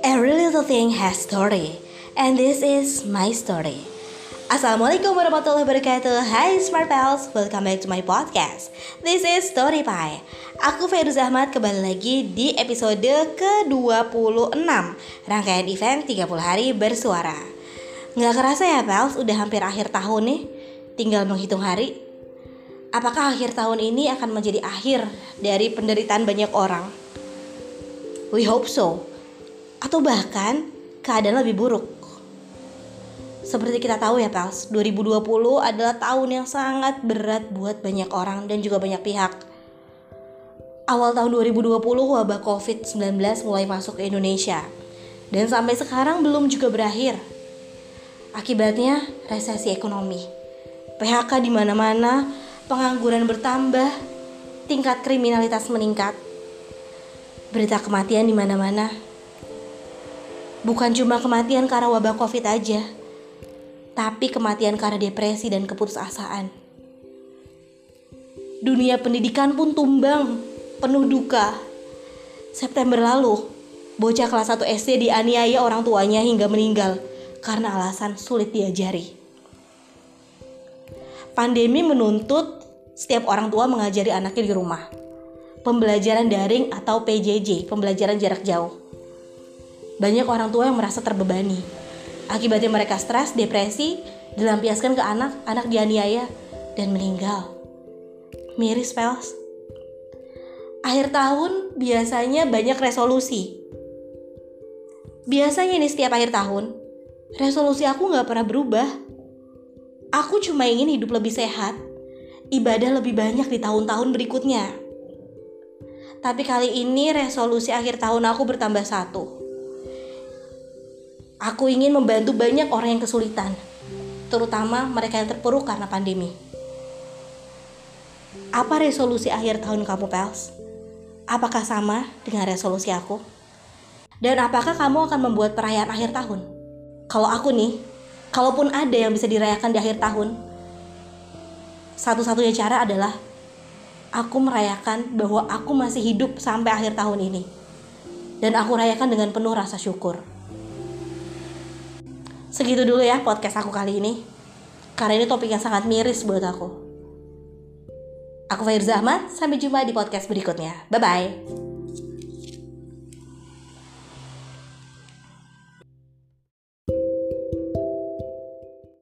Every little thing has story, and this is my story. Assalamualaikum warahmatullahi wabarakatuh. Hai Smart Pals, welcome back to my podcast. This is Story Pie. Aku Feiruz Ahmad kembali lagi di episode ke-26 Rangkaian event 30 hari bersuara. Nggak kerasa ya Pals, udah hampir akhir tahun nih. Tinggal menghitung hari Apakah akhir tahun ini akan menjadi akhir dari penderitaan banyak orang? We hope so atau bahkan keadaan lebih buruk. Seperti kita tahu ya Pels, 2020 adalah tahun yang sangat berat buat banyak orang dan juga banyak pihak. Awal tahun 2020 wabah COVID-19 mulai masuk ke Indonesia. Dan sampai sekarang belum juga berakhir. Akibatnya resesi ekonomi. PHK di mana-mana, pengangguran bertambah, tingkat kriminalitas meningkat. Berita kematian di mana-mana, Bukan cuma kematian karena wabah COVID aja, tapi kematian karena depresi dan keputusasaan. Dunia pendidikan pun tumbang, penuh duka. September lalu, bocah kelas 1 SD dianiaya orang tuanya hingga meninggal karena alasan sulit diajari. Pandemi menuntut setiap orang tua mengajari anaknya di rumah. Pembelajaran daring atau PJJ, pembelajaran jarak jauh banyak orang tua yang merasa terbebani. Akibatnya mereka stres, depresi, dilampiaskan ke anak, anak dianiaya, dan meninggal. Miris, pels. Akhir tahun biasanya banyak resolusi. Biasanya ini setiap akhir tahun, resolusi aku nggak pernah berubah. Aku cuma ingin hidup lebih sehat, ibadah lebih banyak di tahun-tahun berikutnya. Tapi kali ini resolusi akhir tahun aku bertambah satu Aku ingin membantu banyak orang yang kesulitan, terutama mereka yang terpuruk karena pandemi. Apa resolusi akhir tahun kamu, Pels? Apakah sama dengan resolusi aku? Dan apakah kamu akan membuat perayaan akhir tahun? Kalau aku nih, kalaupun ada yang bisa dirayakan di akhir tahun, satu-satunya cara adalah aku merayakan bahwa aku masih hidup sampai akhir tahun ini. Dan aku rayakan dengan penuh rasa syukur. Segitu dulu ya podcast aku kali ini. Karena ini topik yang sangat miris buat aku. Aku Fairzah Ahmad, sampai jumpa di podcast berikutnya. Bye-bye.